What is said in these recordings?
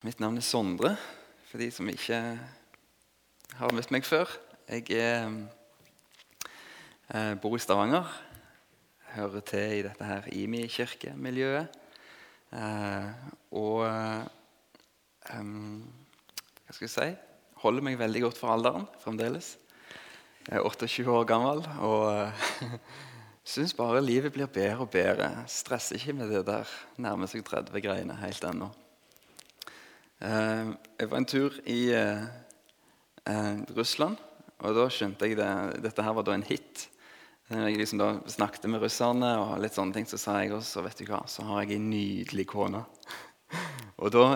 Mitt navn er Sondre, for de som ikke har møtt meg før. Jeg er, eh, bor i Stavanger. Hører til i dette her IMI-kirkemiljøet. Eh, og eh, hva skal jeg si holder meg veldig godt for alderen fremdeles. Jeg er 28 år gammel og uh, syns bare livet blir bedre og bedre. Stresser ikke med det der nærmer seg 30-greiene helt ennå. Uh, jeg var en tur i uh, Russland, og da skjønte jeg det. Dette her var da en hit. Når jeg liksom da snakket med russerne, og litt sånne ting, så sa jeg også vet du hva, så har jeg en nydelig kone. og da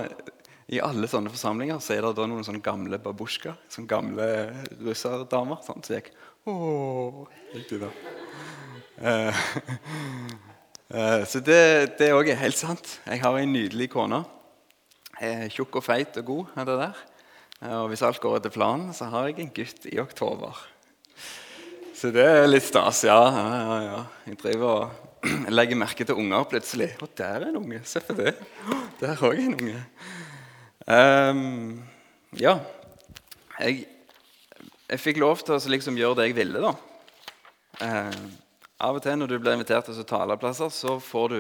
i alle sånne forsamlinger så er det da noen sånne gamle babusjka. Sånne gamle russerdamer. Sånn, så gikk da. Uh, uh, så det òg er helt sant. Jeg har en nydelig kone. Er tjukk og feit og god. er det der. Og hvis alt går etter planen, så har jeg en gutt i oktober. Så det er litt stas, ja, ja, ja. Jeg driver og legger merke til unger plutselig. Å, der er en unge. Se på det. Der òg en unge. Um, ja. Jeg, jeg, fikk lov til å liksom gjøre det jeg ville, da. Uh, av og til når du blir invitert til taleplasser, så får du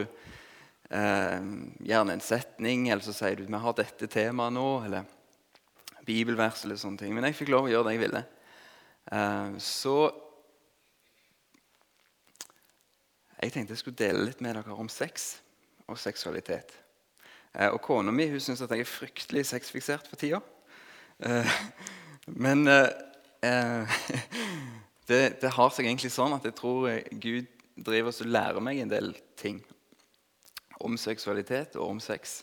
uh, gjerne en setning, eller så sier du 'Vi har dette temaet nå', eller bibelvers eller sånne ting. Men jeg fikk lov å gjøre det jeg ville. Eh, så jeg tenkte jeg skulle dele litt med dere om sex og seksualitet. Eh, og kona mi hun syns at jeg er fryktelig sexfiksert for tida. Eh, men eh, det, det, har seg egentlig sånn at jeg tror Gud driver og lærer meg en del ting om seksualitet og om sex.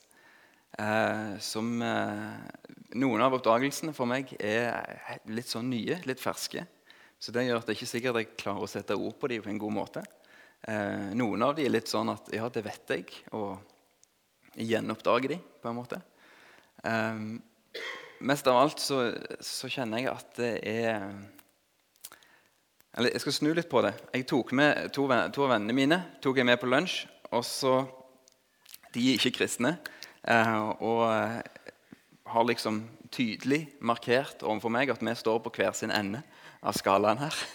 som Noen av oppdagelsene for meg er litt sånn nye, litt ferske. Så det gjør at det ikke sikkert jeg klarer å sette ord på dem på en god måte. noen av dem er litt sånn at ja, det vet jeg. og gjenoppdager dem på en måte. Um, mest av alt så, så, kjenner jeg at det er Eller jeg skal snu litt på det. Jeg tok med to, to av vennene mine tok jeg med på lunsj. og så, De er ikke kristne uh, og har liksom tydelig markert overfor meg at vi står på hver sin ende av skalaen her.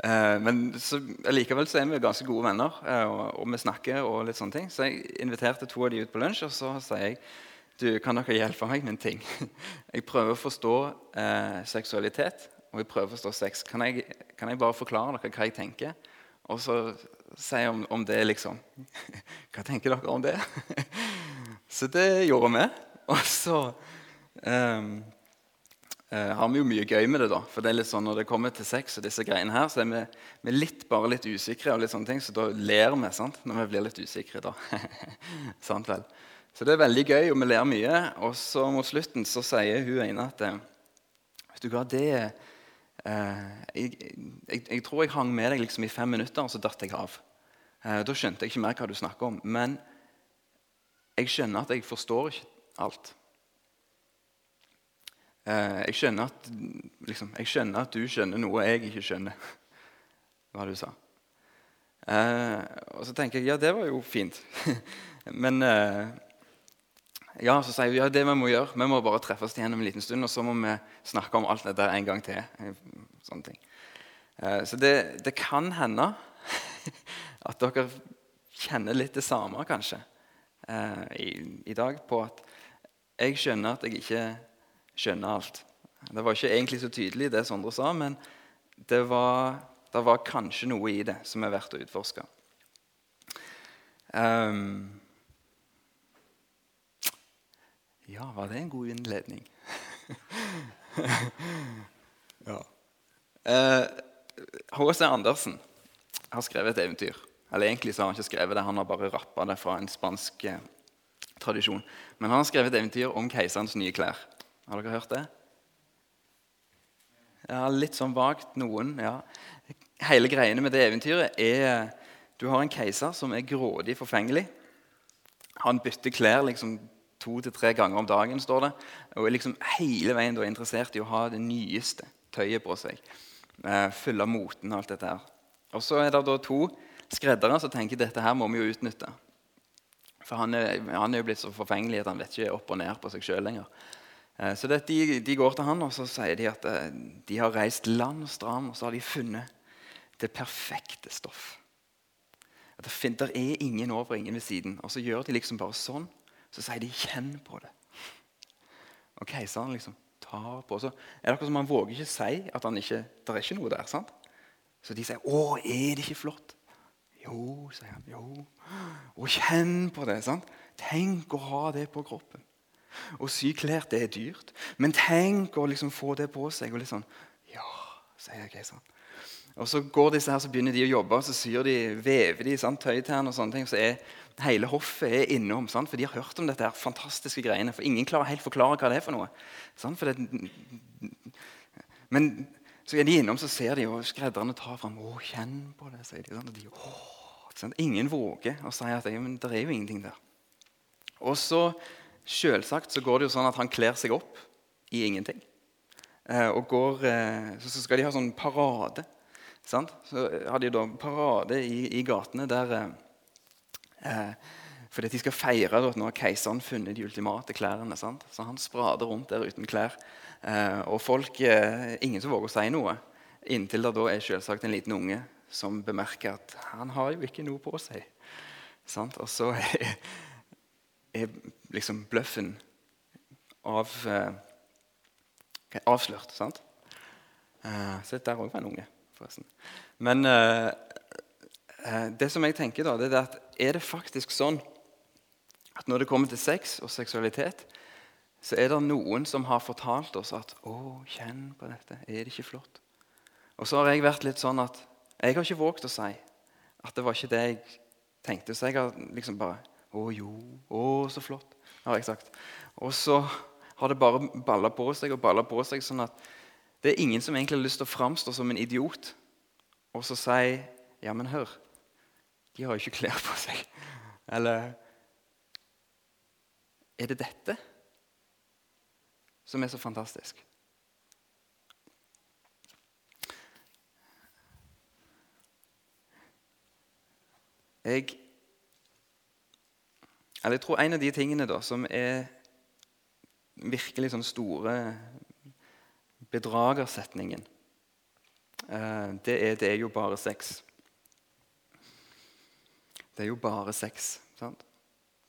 Eh, men så, likevel så er vi ganske gode venner, eh, og, og, vi snakker. og litt sånne ting. Så jeg inviterte to av de ut på lunsj, og så sier jeg du, kan dere hjelpe meg med en ting. Jeg prøver å forstå eh, seksualitet, og jeg prøver å forstå sex. Kan jeg, kan jeg bare forklare dere hva jeg tenker? Og så si om, om det, liksom. Hva tenker dere om det? Så det gjorde vi. Og så um, uh, har vi jo mye gøy med det. da, for det er litt sånn Når det kommer til sex, og disse greiene her, så er vi, vi litt, bare litt usikre. og litt sånne ting, Så da ler vi sant, når vi blir litt usikre. da. sant vel? Så det er veldig gøy, og vi ler mye. Og så mot slutten så sier hun ene at eh, Vet du hva, det eh, jeg, jeg, jeg, tror jeg hang med deg liksom i fem minutter, og så datt jeg av. Eh, da skjønte jeg ikke mer hva du snakker om. Men jeg skjønner at jeg forstår ikke alt. Eh, jeg, skjønner at, liksom, jeg skjønner at du skjønner noe jeg ikke skjønner. Hva du sa. Eh, og så tenker jeg ja, det var jo fint. Men eh, ja, så sier vi ja, det vi må gjøre, vi må bare treffes igjen om en liten stund, og så må vi snakke om alt dette en gang til. Sånne ting. Eh, så det, det, kan hende at dere kjenner litt det samme, kanskje, eh, i, i dag, på at jeg skjønner at jeg ikke skjønner alt. Det var ikke egentlig så tydelig, det Sondre sa, men det var, det var kanskje noe i det som er verdt å utforske. Um, ja, var det en god innledning? ja. H.C. Eh, Andersen har skrevet et eventyr. Eller egentlig har han ikke skrevet det, han har bare rappa det fra en spansk eh, tradisjon. Men han har skrevet et eventyr om keiserens nye klær. Har dere hørt det? Ja, Litt sånn vagt noen. ja. Hele greiene med det eventyret er Du har en keiser som er grådig forfengelig. Han bytter klær liksom to til tre ganger om dagen, står det. Og er liksom hele veien da interessert i å ha det nyeste tøyet på seg. Eh, Følge moten og alt dette her. Og så er det da to skreddere som tenker dette her må vi jo utnytte. For han er, han er jo blitt så forfengelig at han vet ikke opp og ned på seg sjøl lenger. Eh, så det, de, de, går til han og så sier de at eh, de har reist land og strand og så har de funnet det perfekte stoff. At det, det er ingen over ingen ved siden. Og så gjør de liksom bare sånn. Så sier de 'kjenn på det'. Og keiseren liksom tar på. Så er det akkurat som Han våger ikke si at han ikke, det er ikke noe der. sant? Så de sier 'Å, er det ikke flott?' Jo, sier han. jo. Og kjenn på det. sant? Tenk å ha det på kroppen. Og sy klær, det er dyrt. Men tenk å liksom få det på seg. Og litt sånn Ja, sier keiseren. Og så går disse her, så begynner de å jobbe, og så syr de, vever de sant, tøytern og sånne ting. Så er hele hoffet er innom, sant, for de har hørt om dette her fantastiske greiene. For ingen klarer helt forklare hva det er for noe. For det, men så er de innom, så ser de, og skredderne tar fram 'Å, kjenn på det', sier de. Sant, og de sant, ingen våger å si at det er jo ingenting der. Og så selvsagt så går det jo sånn at han kler seg opp i ingenting. Eh, og går, eh, Så skal de ha sånn parade. Sant? Så har de da parade i, i gatene der eh, at de skal feire at nå har keiseren funnet de ultimate klærne. Sant? Så han sprader rundt der uten klær. Eh, og folk, eh, ingen som våger å si noe. Inntil det da er selvsagt en liten unge som bemerker at han har jo ikke noe på seg. Sant? Og så er, er liksom bløffen av, eh, avslørt. Sant? Eh, så der òg var en unge forresten. Men det som jeg tenker da, det er at er det faktisk sånn at når det kommer til sex og seksualitet, så er det noen som har fortalt oss at 'Å, kjenn på dette. Er det ikke flott?' Og så har jeg vært litt sånn at jeg har ikke våget å si at det var ikke det jeg tenkte. Så jeg har liksom bare 'Å jo. Å, så flott', har jeg sagt. Og så har det bare balla på seg og balla på seg. sånn at det er ingen som egentlig har lyst til å framstå som en idiot og så si Ja, men hør, de har jo ikke klær på seg. Eller Er det dette som er så fantastisk? Jeg, eller jeg tror en av de tingene da, som er virkelig sånn store bedragersetningen, eh, det er 'det er jo bare sex'. Det er jo bare sex. Sant?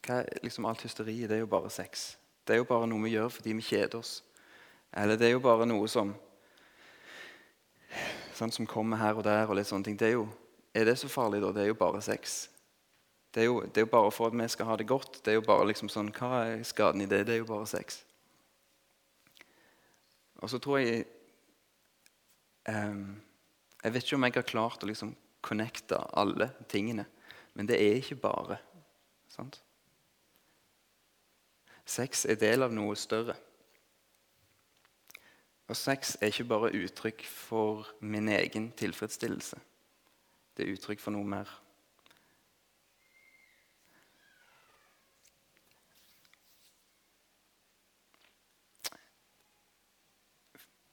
Hva er liksom Alt hysteriet det er jo bare sex. Det er jo bare noe vi gjør fordi vi kjeder oss. Eller det er jo bare noe som sant, som kommer her og der. og litt sånne ting. Det er, jo, er det så farlig, da? Det er jo bare sex. Det er, jo, det er, jo, bare for at vi skal ha det godt. Det er jo bare liksom sånn, Hva er skaden i det? Det er jo bare sex. Og så tror jeg um, Jeg vet ikke om jeg har klart å liksom connecte alle tingene, men det er ikke bare. Sant? Sex er del av noe større. Og sex er ikke bare uttrykk for min egen tilfredsstillelse. Det er uttrykk for noe mer.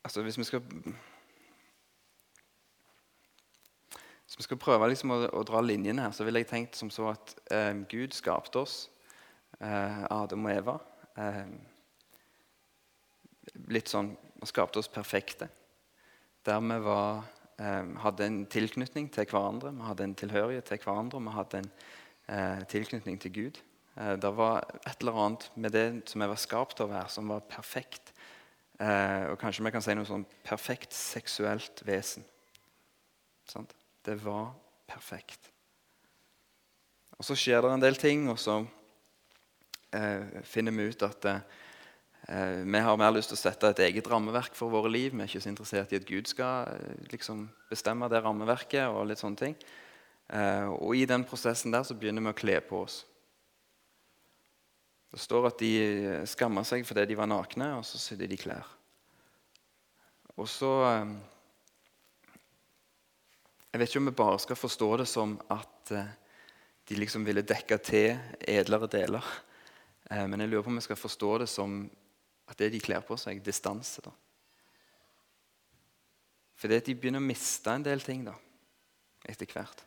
Altså, hvis vi skal Hvis vi skal prøve liksom å, å, dra linjene her, så ville jeg tenkt som så at eh, Gud skapte oss, eh, Adam og Eva. Eh, litt sånn og skapte oss perfekte. Der vi var, eh, hadde en tilknytning til hverandre, vi hadde en tilhørighet til hverandre, og vi hadde en eh, tilknytning til Gud. Eh, det var et eller annet med det som vi var skapt av her, som var perfekt. Eh, og kanskje vi kan si noe sånn perfekt seksuelt vesen. Sant? Det var perfekt. Og så skjer det en del ting, og så eh, finner vi ut at eh, vi har mer lyst til å sette et eget rammeverk for våre liv. Vi er ikke så interessert i at Gud skal eh, liksom, bestemme det rammeverket. Og litt sånne ting. Eh, og i den prosessen der så begynner vi å kle på oss. Det står at de skamma seg fordi de var nakne, og så sydde de klær. Og så eh, Jeg vet ikke om vi bare skal forstå det som at eh, de liksom ville dekke til edlere deler. Eh, men jeg lurer på om vi skal forstå det som at det de kler på seg, distanse. da. at de begynner å miste en del ting da, etter hvert.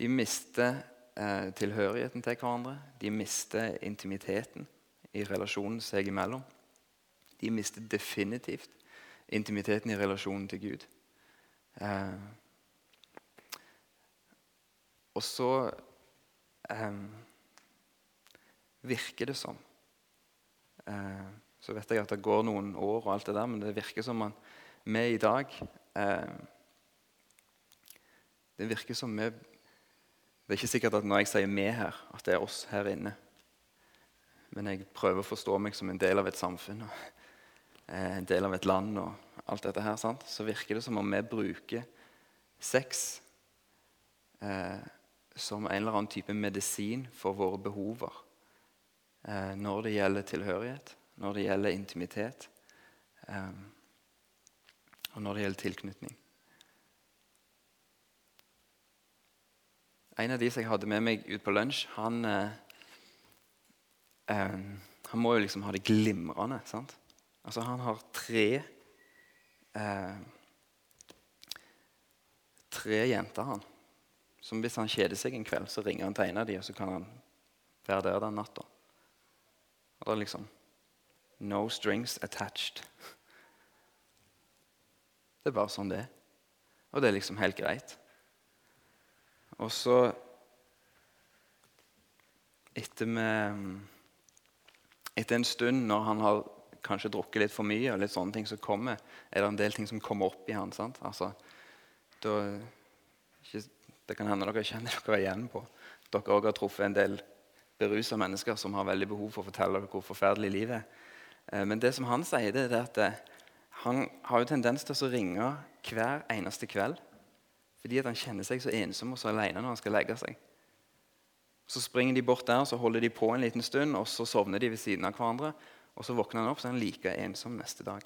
De mister eh, tilhørigheten til hverandre. De mister intimiteten i relasjonen seg imellom. De mister definitivt intimiteten i relasjonen til Gud. Eh, og så eh, virker det som eh, Så vet jeg at det går noen år, og alt det der, men det virker som man, vi i dag eh, Det virker som vi Det er ikke sikkert at når jeg sier 'vi' her, at det er oss her inne. Men jeg prøver å forstå meg som en del av et samfunn. Og, eh, en del av et land og alt dette her. Sant? Så virker det som om vi bruker sex eh, som en eller annen type medisin for våre behover eh, når det gjelder tilhørighet, når det gjelder intimitet, eh, og når det gjelder tilknytning. En av de som jeg hadde med meg ut på lunsj, han, eh, eh, han må jo liksom ha det glimrende. sant? Altså, han har tre eh, Tre jenter, han. Som hvis han kjeder seg en kveld, så ringer han til en av de, og så kan han være der den natta. Og det er liksom No strings attached. Det er bare sånn det er. Og det er liksom helt greit. Og så etter, med, etter en stund, når han har kanskje drukket litt for mye, og litt sånne ting, som kommer, er det en del ting som kommer opp i han. sant? Altså, da, det kan hende dere kjenner dere igjen på. Dere òg har truffet en del berusa mennesker som har veldig behov for å fortelle dere hvor forferdelig livet er. Eh, men det som han sier, det er at eh, han har jo tendens til å ringe hver eneste kveld fordi han kjenner seg så ensom og så alene når han skal legge seg. Så springer de bort der, så holder de på en liten stund, og så sovner de ved siden av hverandre. Og så våkner han opp så er han like ensom neste dag.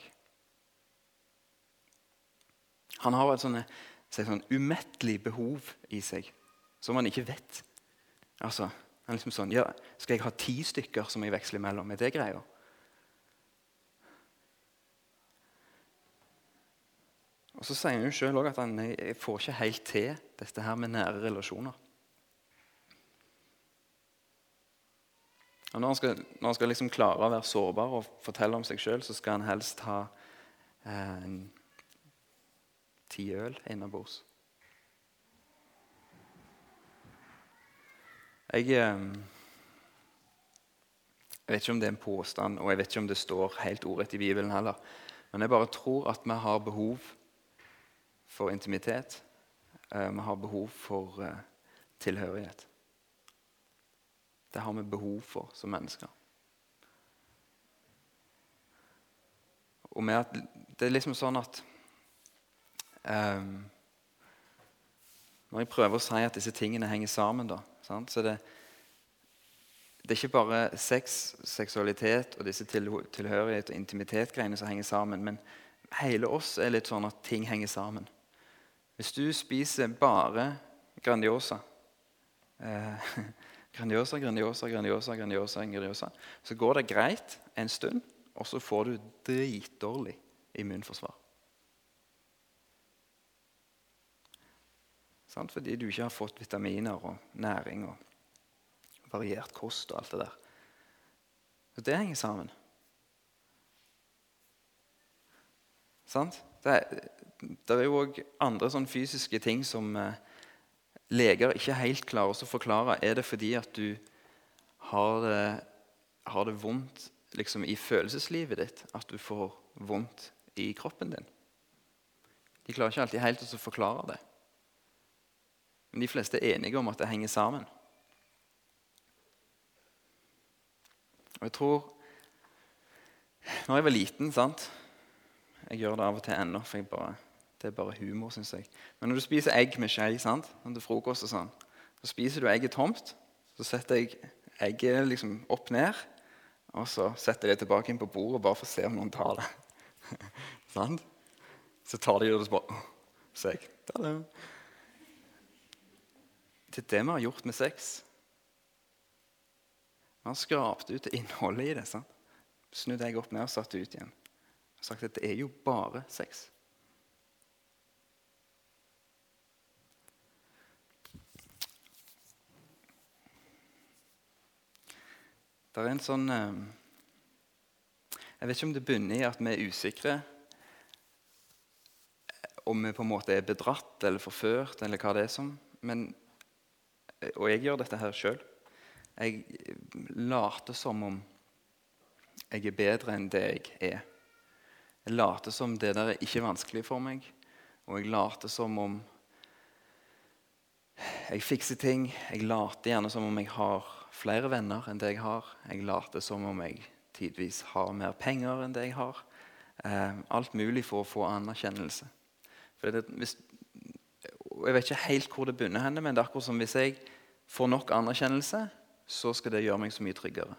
Han har et sånne, sånn umettelig behov i seg som han ikke vet. Altså, han er liksom sånn, ja, Skal jeg ha ti stykker som jeg veksler mellom? Er det greia? Og Så sier han jo sjøl at han jeg får ikke helt til dette her med nære relasjoner. Og Når han skal, når han skal liksom klare å være sårbar og fortelle om seg sjøl, så skal han helst ha eh, ti øl innabords. Jeg, eh, jeg vet ikke om det er en påstand, og jeg vet ikke om det står helt ordrett i Bibelen heller. Men jeg bare tror at vi har behov for intimitet. Eh, vi har behov for eh, tilhørighet. Det har vi behov for som mennesker. Og med at det er liksom sånn at Når jeg prøver å si at disse tingene henger sammen, da, så det, det er ikke bare sex, seksualitet og disse tilhørighet og intimitet-greiene som henger sammen. Men hele oss er litt sånn at ting henger sammen. Hvis du spiser bare Grandiosa eh, Grandiosa, Grandiosa, Grandiosa, Grandiosa, Grandiosa Så går det greit en stund, og så får du dritdårlig immunforsvar. Sant? Fordi du ikke har fått vitaminer og næring og variert kost og alt det der. Så det henger sammen. Sant? Det det er jo òg andre sånn fysiske ting som eh, leger ikke helt klarer å forklare. Er det fordi at du har det, har det vondt liksom, i følelseslivet ditt? At du får vondt i kroppen din? De klarer ikke alltid helt å forklare det. Men de fleste er enige om at det henger sammen. Og jeg tror Når jeg var liten sant? Jeg gjør det av og til ennå, for bare det er bare humor, syns jeg. Men når du spiser egg med skje sant? til frokost, og sånn, så spiser du egget tomt. Så setter jeg egget liksom opp ned, og så setter jeg det tilbake inn på bordet bare for å se om noen tar det. sant? Så tar de det, og så bare Så jeg Er det vi har gjort med sex. Vi har skrapt ut innholdet i det. sant? Snudde jeg opp ned og satt det ut igjen. Og sagt at det er jo bare sex. Det er en sånn eh, Jeg vet ikke om det bunner i at vi er usikre. Om vi på en måte er bedratt eller forført eller hva det er som. Men, og jeg gjør dette her sjøl. Jeg later som om jeg er bedre enn det jeg er. Jeg later som det der er ikke vanskelig for meg, og jeg later som om jeg fikser ting. Jeg later gjerne som om jeg har flere venner enn det jeg har. Jeg later som om jeg tidvis har mer penger enn det jeg har. Eh, alt mulig for å få anerkjennelse. Det, hvis, jeg vet ikke helt hvor det bunner henne, men det er akkurat som hvis jeg får nok anerkjennelse, så skal det gjøre meg så mye tryggere.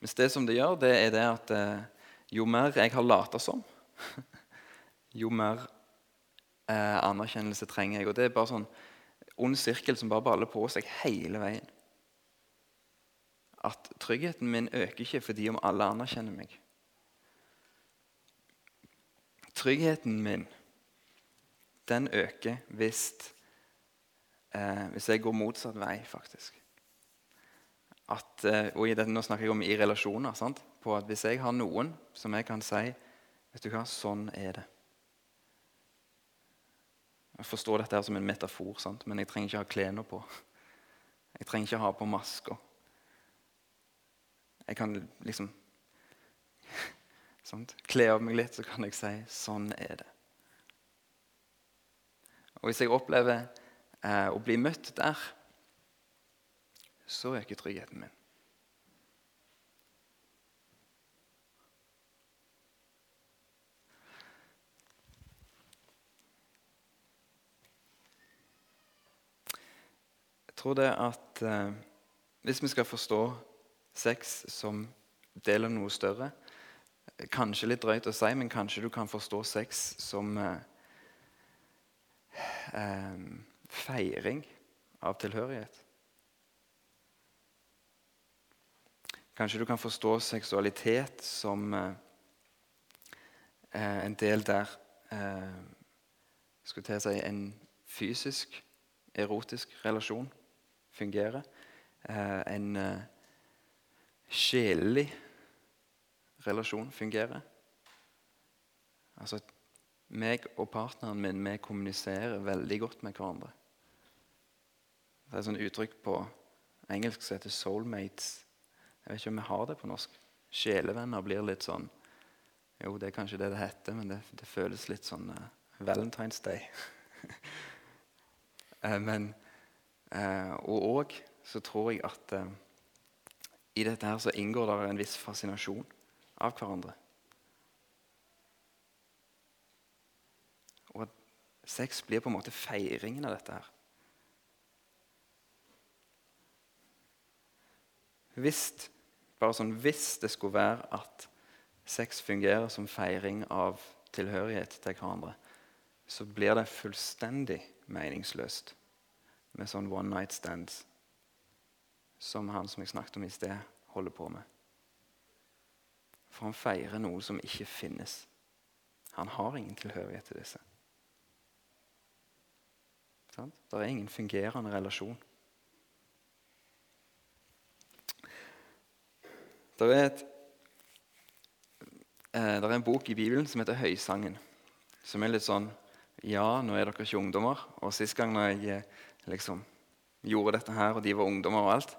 Hvis det som det gjør, det er det at eh, jo mer jeg har lata som, jo mer eh, anerkjennelse trenger jeg. Og Det er bare sånn ond sirkel som bare baller på seg hele veien. At tryggheten min øker ikke fordi om alle anerkjenner meg. Tryggheten min den øker hvis, eh, hvis jeg går motsatt vei, faktisk. At, eh, og i dette, Nå snakker jeg om i relasjoner. Sant? På at Hvis jeg har noen som jeg kan si vet du hva, sånn er det. Jeg forstår dette som en metafor, sant? men jeg trenger ikke ha klærne på. Jeg trenger ikke ha på masker. Jeg kan liksom sant? Kle av meg litt, så kan jeg si 'sånn er det'. Og Hvis jeg opplever eh, å bli møtt der, så øker tryggheten min. Jeg tror det at eh, hvis vi skal forstå sex som del av noe større Kanskje litt drøyt å si, men kanskje du kan forstå sex som eh, eh, feiring av tilhørighet. Kanskje du kan forstå seksualitet som eh, en del der eh, Skulle til å si en fysisk, erotisk relasjon fungerer. Eh, en eh, sjelelig relasjon fungerer. Altså meg og partneren min vi kommuniserer veldig godt med hverandre. Det er et sånt uttrykk på engelsk som heter 'soulmates'. Jeg vet ikke om vi har det på norsk. Sjelevenner blir litt sånn Jo, det er kanskje det det heter, men det, det føles litt sånn uh, Valentine's Day. uh, men uh, og òg så tror jeg at eh, i dette her så inngår det en viss fascinasjon av hverandre. Og at sex blir på en måte feiringen av dette her. Hvis, bare sånn, hvis det skulle være at sex fungerer som feiring av tilhørighet til hverandre, så blir det fullstendig meningsløst med sånn one night stands som han som jeg snakket om i sted, holder på med. For han feirer noe som ikke finnes. Han har ingen tilhørighet til disse. Det er ingen fungerende relasjon. Det er, et, eh, det er en bok i Bibelen som heter 'Høysangen'. Som er litt sånn Ja, nå er dere ikke ungdommer. Og Sist gang når jeg eh, liksom gjorde dette her, og de var ungdommer og alt,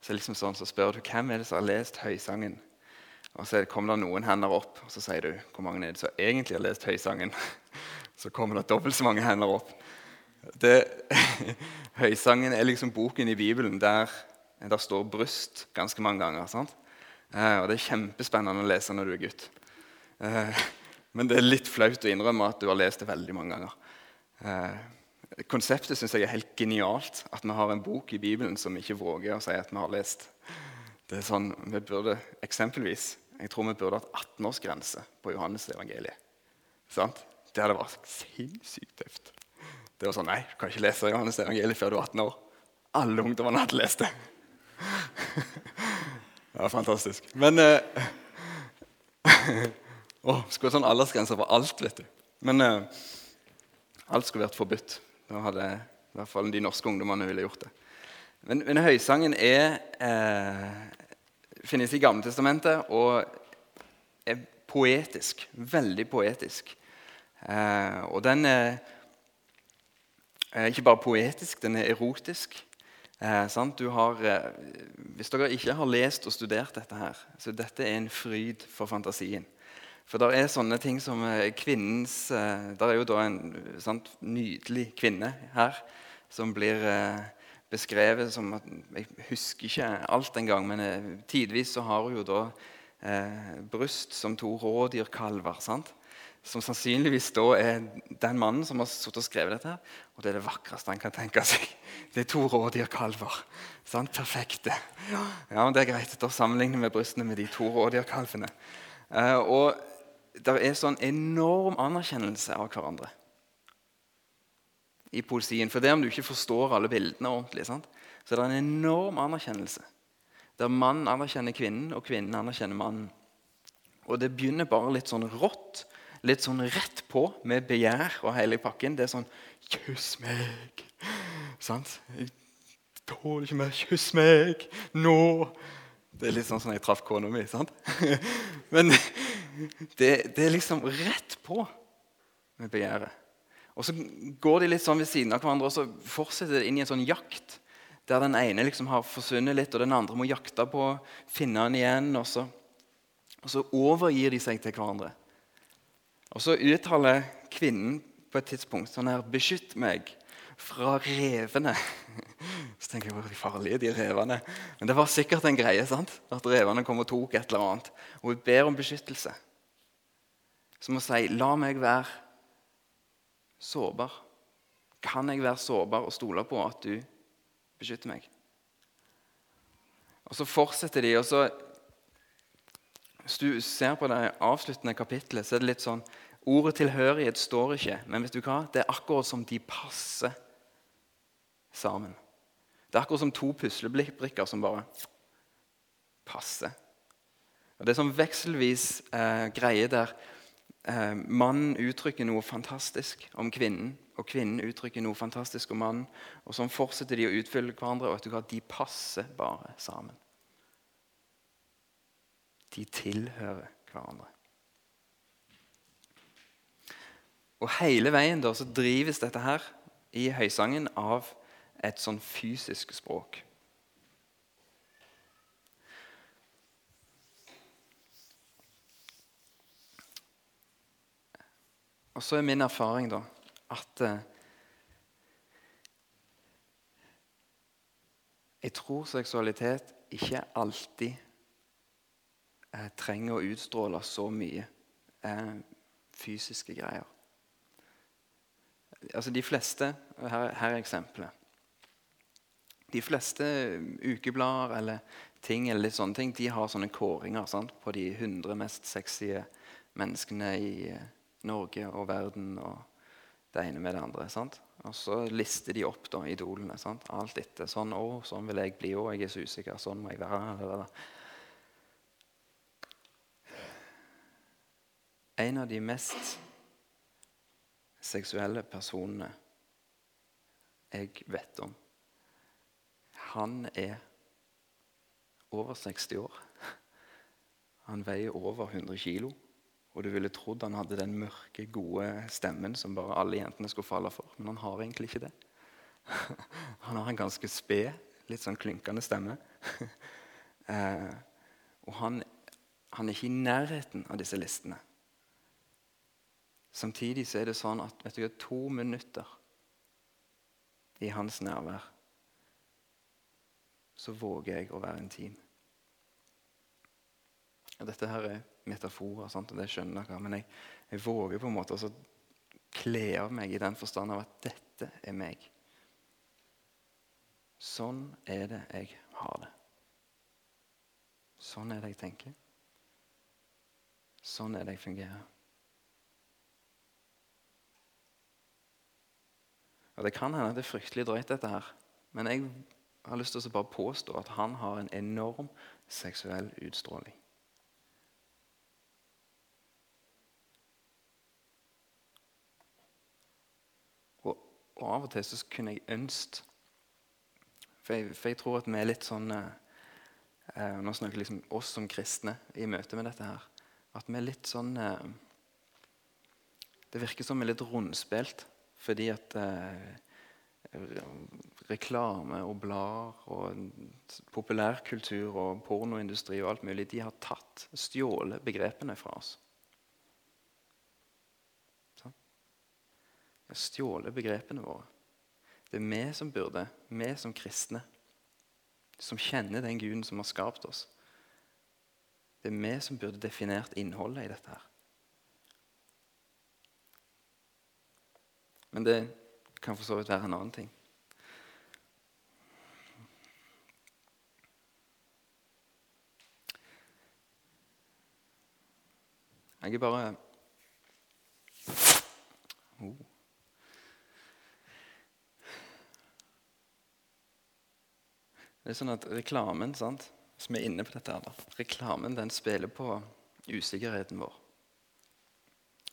så, liksom sånn, så spør du hvem er det som har lest Høysangen. Og Så kommer det noen hender opp, og så sier du hvor mange er det som egentlig har lest Høysangen. Så kommer det dobbelt så mange hender opp. Det, høysangen er liksom boken i Bibelen der der står bryst ganske mange ganger. sant? Eh, og Det er kjempespennende å lese når du er gutt. Eh, men det er litt flaut å innrømme at du har lest det veldig mange ganger. Eh, Konseptet syns jeg er helt genialt. At vi har en bok i Bibelen som vi ikke våger å si at vi har lest. Det er sånn, vi burde eksempelvis, Jeg tror vi burde hatt 18-årsgrense på Johannes-evangeliet. Det hadde vært sinnssykt tøft. Det var sånn, Nei, du kan ikke lese Johannes-evangeliet før du er 18 år. Alle ungdommene hadde lest det. Var fantastisk. Men eh, oh, Skulle hatt sånn aldersgrense for alt, vet du. Men eh, alt skulle vært forbudt. Da hadde i hvert fall de norske ungdommene ville gjort det. Men, men høysangen er, eh, finnes i Gamle Testamentet og er poetisk. Veldig poetisk. Eh, og den er, ikke bare poetisk, den er erotisk. Eh, har, eh, hvis dere ikke har lest og studert dette her, så dette er en fryd for fantasien. For det er sånne ting som eh, kvinnens eh, Det er jo da en sant, nydelig kvinne her som blir eh, beskrevet som at Jeg husker ikke alt engang, men tidvis så har hun jo da eh, bryst som to rådyrkalver. sant? Som sannsynligvis da er den mannen som har og skrevet dette. her, Og det er det vakreste han kan tenke seg. Det er to rådyrkalver. Sant? Perfekte. Ja, men Det er greit. Da sammenligner vi brystene med de to rådyrkalvene. Eh, og det er sånn enorm anerkjennelse av hverandre i poesien. For det om du ikke forstår alle bildene ordentlig, sant? så det er en enorm anerkjennelse. Der mannen anerkjenner kvinnen, og kvinnen anerkjenner mannen. Og det begynner bare litt sånn rått, litt sånn rett på, med begjær og hele pakken. Det er sånn Kyss meg! Sant? Jeg tåler ikke mer. Kyss meg nå! Det er litt sånn som jeg traff kona mi. sant? Men det, det er liksom rett på med begjæret. Og så går de litt sånn ved siden av hverandre og så fortsetter det inn i en sånn jakt. Der den ene liksom har forsvunnet litt, og den andre må jakte på å finne den igjen. Og så, og så overgir de seg til hverandre. Og så uttaler kvinnen på et tidspunkt sånn her 'Beskytt meg fra revene'. Så tenker jeg hvor farlige de revene. Men det var sikkert en greie. sant? At revene kom og tok et eller annet. Og hun ber om beskyttelse. Som å si 'La meg være sårbar? Kan jeg være sårbar og stole på at du beskytter meg? Og Så fortsetter de, og så Hvis du ser på det avsluttende kapittelet, så er det litt sånn Ordet tilhørighet står ikke, men vet du hva? det er akkurat som de passer sammen. Det er akkurat som to puslebrikker som bare passer. Og Det er sånn vekselvis eh, greie der eh, mannen uttrykker noe fantastisk om kvinnen, og kvinnen uttrykker noe fantastisk om mannen. Og sånn fortsetter de å utfylle hverandre, og vet du hva? de passer bare sammen. De tilhører hverandre. Og hele veien da, så drives dette her i høysangen av et sånn fysisk språk. Og så er min erfaring da at eh, Jeg tror seksualitet ikke alltid eh, trenger å utstråle så mye eh, fysiske greier. Altså De fleste Her, her er eksempelet. De fleste ukeblader eller ting eller litt sånne ting, de har sånne kåringer sant, på de 100 mest sexy menneskene i eh, Norge og verden og det ene med det andre. Sant? Og så lister de opp da, idolene. Sant? Alt etter. Sånn, å, sånn vil jeg bli òg. Jeg er så usikker. Sånn må jeg være. En av de mest seksuelle personene jeg vet om, han er over 60 år. Han veier over 100 kilo. Og du ville trodd han hadde den mørke, gode stemmen som bare alle jentene skulle falle for. Men han har egentlig ikke det. Han har en ganske sped, litt sånn klynkende stemme. Eh, og han, han, er ikke i nærheten av disse listene. Samtidig så er det sånn at vet du, to minutter i hans nærvær så våger jeg å være intim. Og dette her er metaforer, sant? og det skjønner dere. Men jeg, jeg våger på en måte å kle av meg i den forstand av at dette er meg. Sånn er det jeg har det. Sånn er det jeg tenker. Sånn er det jeg fungerer. Og Det kan hende det er fryktelig drøyt, dette her. Men jeg har lyst til å bare påstå at han har en enorm seksuell utstråling. Og av og til så kunne jeg ønske For jeg, for jeg tror at vi er litt sånn eh, eh, Nå snakker jeg liksom oss som kristne i møte med dette her. At vi er litt sånn eh, Det virker som vi er litt rundspilt fordi at eh, reklame og blader og populærkultur og pornoindustri og alt mulig, de har tatt, stjålet begrepene fra oss. Sånn? De har stjålet begrepene våre. Det er vi som burde, vi som kristne, som kjenner den guden som har skapt oss. Det er vi som burde definert innholdet i dette her. Men det kan for så vidt være en annen ting. Jeg er bare oh. Det er sånn at Reklamen sant? som er inne på dette her. Reklamen den spiller på usikkerheten vår.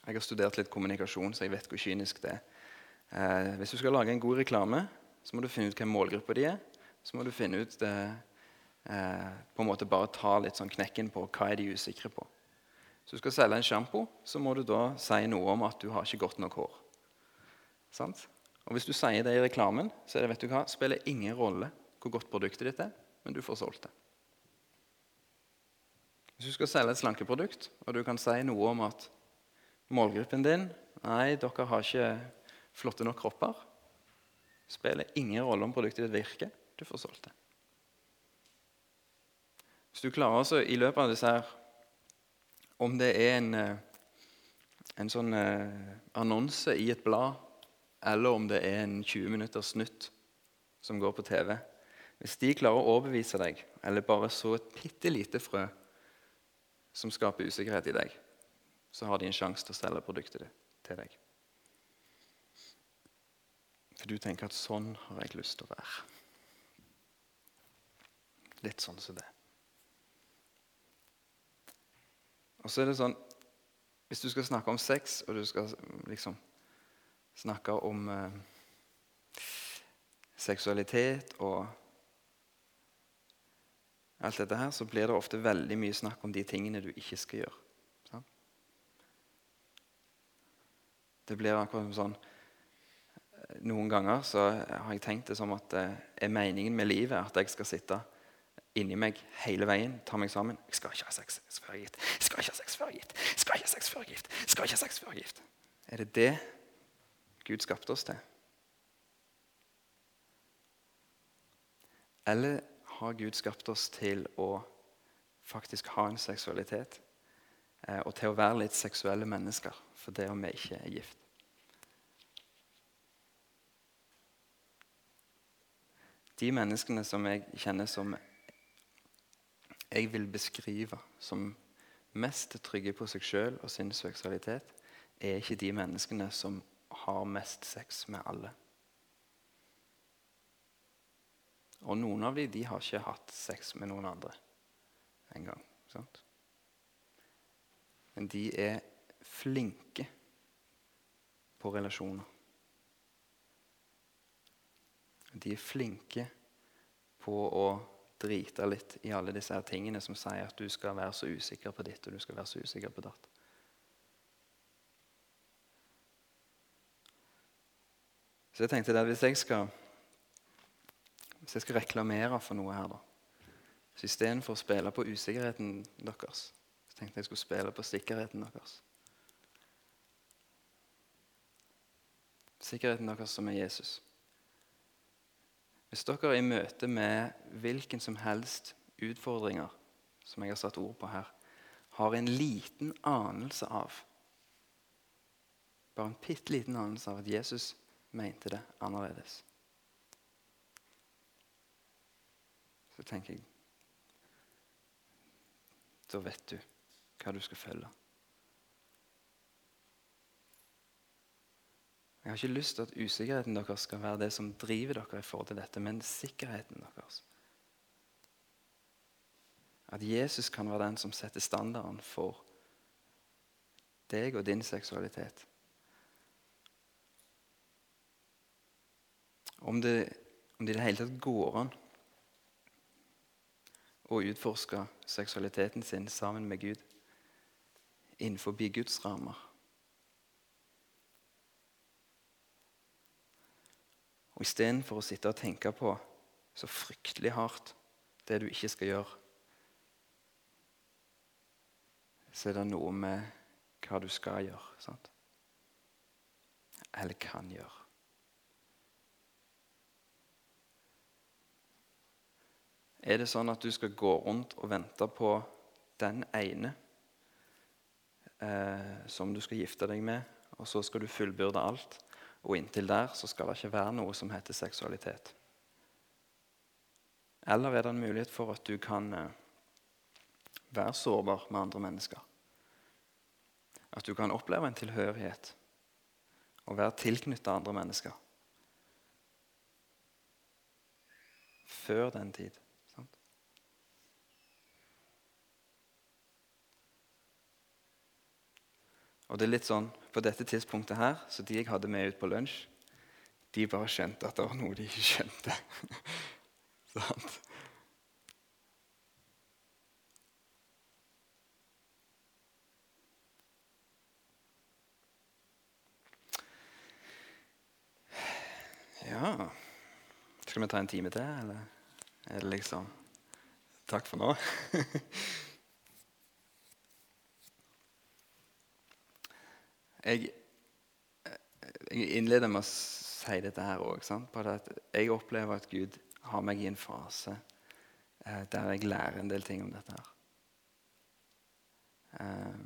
Jeg har studert litt kommunikasjon, så jeg vet hvor kynisk det er. Eh, hvis du skal lage en god reklame, så må du finne ut hvem målgruppa de er. Så må du finne ut det, eh, på en måte bare ta litt sånn knekken på hva er de usikre på. Hvis du skal selge en sjampo, så må du da si noe om at du har ikke godt nok hår. Sant? Og Hvis du sier det i reklamen, så er det, vet du hva, spiller ingen rolle hvor godt produktet ditt er, men du får solgt det. Hvis du skal selge et slankeprodukt, og du kan si noe om at målgruppen din Nei, dere har ikke flotte nok kropper. Spiller ingen rolle om produktet ditt virker. Du får solgt det. Hvis du klarer også i løpet av disse her Om det er en, eh, en sånn eh, annonse i et blad, eller om det er en 20 minutters snutt som går på TV Hvis de klarer å overbevise deg, eller bare så et bitte lite frø som skaper usikkerhet i deg, så har de en sjanse til å selge produktet til deg. For du tenker at sånn har jeg lyst til å være. Litt sånn som det. Og så er det sånn Hvis du skal snakke om sex, og du skal liksom snakke om eh, seksualitet og alt dette her, så blir det ofte veldig mye snakk om de tingene du ikke skal gjøre. Sant? Det blir akkurat sånn noen ganger så har jeg tenkt det som at det er meningen med livet at jeg skal sitte inni meg hele veien, ta meg sammen. Jeg skal ikke ha sex før jeg er gift. Jeg skal ikke ha sex før jeg er gift. Jeg skal ikke ha sex før jeg er gift. Jeg skal ikke ha sex før jeg er gift. Er det det Gud skapte oss til? Eller har Gud skapt oss til å faktisk ha en seksualitet? Eh, og til å være litt seksuelle mennesker for det om vi ikke er gift? De menneskene som jeg kjenner som jeg vil beskrive som mest trygge på seg sjøl og sin seksualitet, er ikke de menneskene som har mest sex med alle. Og noen av dem de har ikke hatt sex med noen andre engang. Men de er flinke på relasjoner. De er flinke på å drite litt i alle disse her tingene som sier at du skal være så usikker på ditt og du skal være så usikker på datt. Så jeg tenkte at hvis jeg skal hvis jeg skal reklamere for noe her, da Så istedenfor å spille på usikkerheten deres, så tenkte jeg jeg skulle spille på sikkerheten deres. Sikkerheten deres som er Jesus. Hvis dere er i møte med hvilken som helst utfordringer som jeg har satt ord på her, har en liten anelse av Bare en bitte liten anelse av at Jesus mente det annerledes. Så tenker jeg Da vet du hva du skal følge. Jeg har ikke lyst til at usikkerheten deres skal være det som driver dere i forhold til dette, men sikkerheten deres. At Jesus kan være den som setter standarden for deg og din seksualitet. Om det, om det i det hele tatt går an å utforske seksualiteten sin sammen med Gud innenfor Guds rammer. Og Istedenfor å sitte og tenke på så fryktelig hardt det du ikke skal gjøre, så er det noe med hva du skal gjøre. sant? Eller kan gjøre. Er det sånn at du skal gå rundt og vente på den ene eh, som du skal gifte deg med, og så skal du fullbyrde alt, og inntil der så skal det ikke være noe som heter seksualitet? Eller er det en mulighet for at du kan eh, være sårbar med andre mennesker? At du kan oppleve en tilhørighet og være tilknyttet andre mennesker? Før den tid. Og det er litt sånn, På dette tidspunktet her, så de jeg hadde med ut på lunsj, de bare skjønte at det var noe de ikke skjønte. Sant? Ja Skal vi ta en time til, eller er det liksom Takk for nå. Jeg, jeg innleder med å si dette her òg. Jeg opplever at Gud har meg i en fase eh, der jeg lærer en del ting om dette. her. Eh,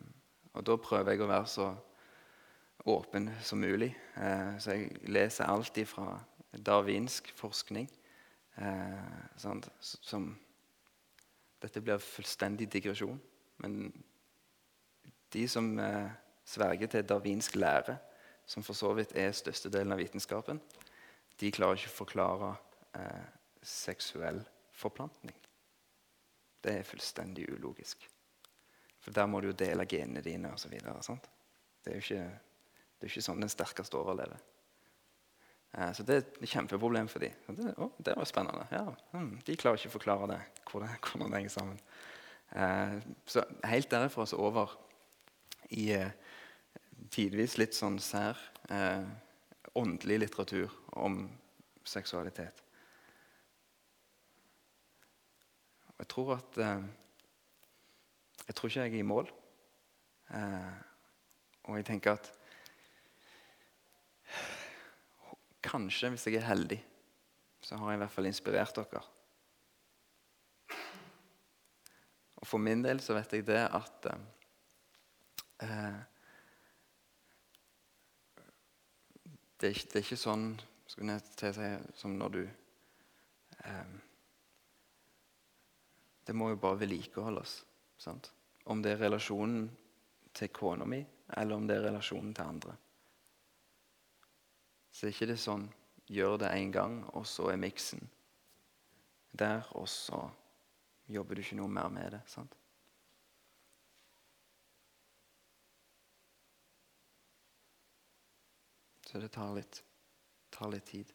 og da prøver jeg å være så åpen som mulig. Eh, så jeg leser alt fra darwinsk forskning eh, som Dette blir fullstendig digresjon. Men de som eh, sverger til darwinsk lære, som for så vidt er størstedelen av vitenskapen, de klarer ikke å forklare eh, seksuell forplantning. Det er fullstendig ulogisk. For der må du jo dele genene dine osv. Det er jo ikke, sånn den sterkeste overlever. Eh, så det er et kjempeproblem for dem. Det, å, det var spennende. Ja, hmm, de klarer ikke å forklare det, hvordan, hvordan det henger sammen. Eh, så helt derifra så over i eh, tidvis litt sånn sær eh, åndelig litteratur om seksualitet. Og jeg tror at eh, Jeg tror ikke jeg er i mål. Eh, og jeg tenker at Kanskje, hvis jeg er heldig, så har jeg i hvert fall inspirert dere. Og for min del så vet jeg det at eh, det, er ikke, det er ikke sånn si, som når du eh, Det må jo bare vedlikeholdes. Sant? Om det er relasjonen til kona mi, eller om det er relasjonen til andre. Så er ikke det sånn gjør det én gang, og så er miksen der, og så jobber du ikke noe mer med det. sant? Så det tar litt, tar litt tid.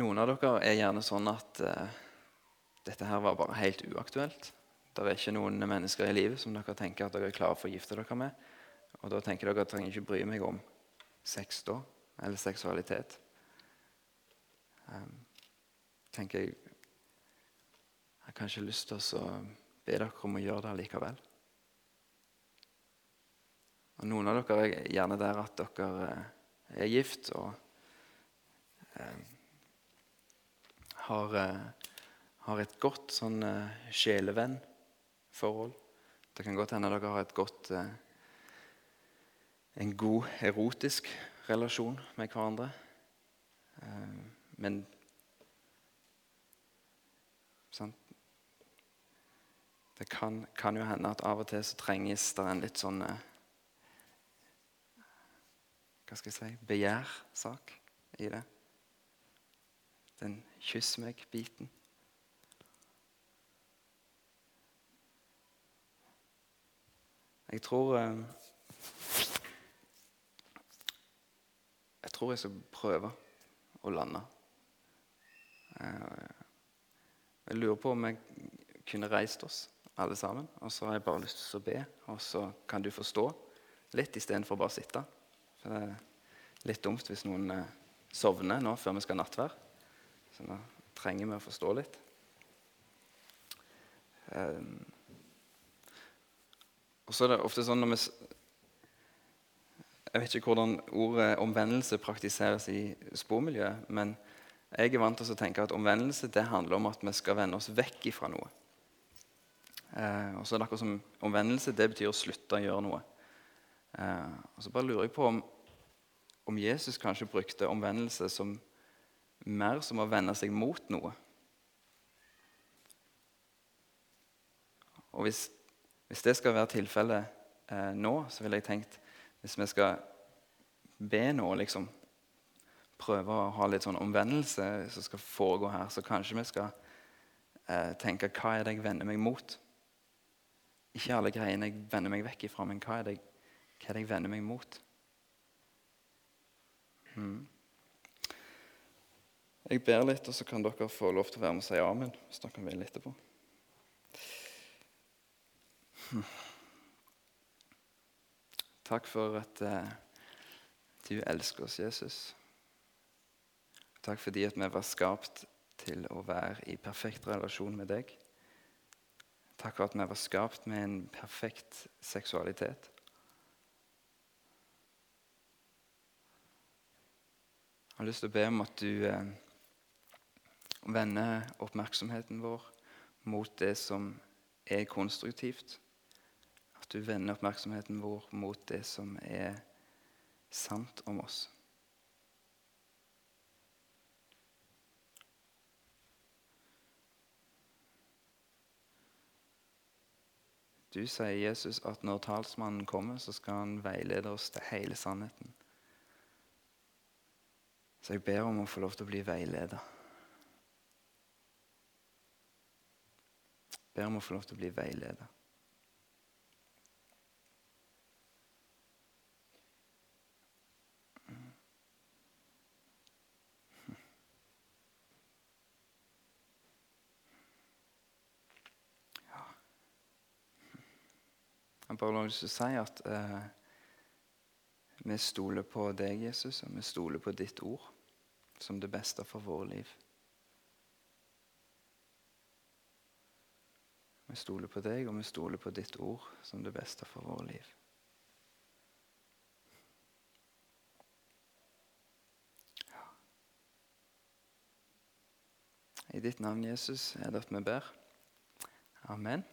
Noen av dere er gjerne sånn at eh, dette her var bare helt uaktuelt. Det er ikke noen mennesker i livet som dere tenker at dere er klare for å gifte dere med. Og da tenker dere at dere trenger ikke bry meg om sex da, eller seksualitet. Um, tenker jeg Jeg har kanskje lyst til å be dere om å gjøre det likevel. Og Noen av dere er gjerne der at dere eh, er gift og eh, har, eh, har, et godt sånn eh, sjelevennforhold. Det kan godt hende dere har et godt eh, en god erotisk relasjon med hverandre. Eh, men sant? Det kan, kan, jo hende at av og til så trenges det en litt sånn hva skal jeg si, begjærsak i det. Den 'kyss meg'-biten. Jeg tror eh, Jeg tror jeg skal prøve å lande. Eh, Jeg lurer på om jeg kunne reist oss alle sammen. Og så har jeg bare lyst til å be, og så kan du forstå litt istedenfor bare å sitte. For det er litt dumt hvis noen eh, sovner nå før vi skal ha nattvær. Så nå trenger vi å forstå litt. Um, og så er det ofte sånn når vi Jeg vet ikke hvordan ordet omvendelse praktiseres i spormiljøet, men jeg er vant til å tenke at omvendelse det handler om at vi skal vende oss vekk ifra noe. Eh, og så er det akkurat som Omvendelse det betyr å slutte å gjøre noe. Eh, og Så bare lurer jeg på om, om Jesus kanskje brukte omvendelse som mer som å vende seg mot noe. Og hvis, hvis det skal være tilfellet eh, nå, så ville jeg tenkt hvis vi skal be nå, liksom prøve å ha litt sånn omvendelse som skal foregå her, så kanskje vi skal eh, tenke hva er det jeg vender meg mot? Ikke alle greiene jeg vender meg vekk ifra, men hva er det, hva er det jeg vender meg mot? Mm. Jeg ber litt, og så kan dere få lov til å være med og si amen hvis dere vil etterpå. Hmm. Takk for at eh, du elsker oss, Jesus. Takk fordi at vi var skapt til å være i perfekt relasjon med deg. Takk for at vi var skapt med en perfekt seksualitet. Jeg har lyst til å be om at du eh, vender oppmerksomheten vår mot det som er konstruktivt. At du vender oppmerksomheten vår mot det som er sant om oss. Du sier Jesus at når talsmannen kommer, så skal han veilede oss til hele sannheten. Så jeg ber om å få lov til å bli veileder. Jeg ber om å få lov til å bli veileder. Jeg bare har lyst til å si at eh, vi stoler på deg, Jesus, og vi stoler på ditt ord som det beste for våre liv. Vi stoler på deg, og vi stoler på ditt ord som det beste for våre liv. I ditt navn, Jesus, er det at vi ber. Amen.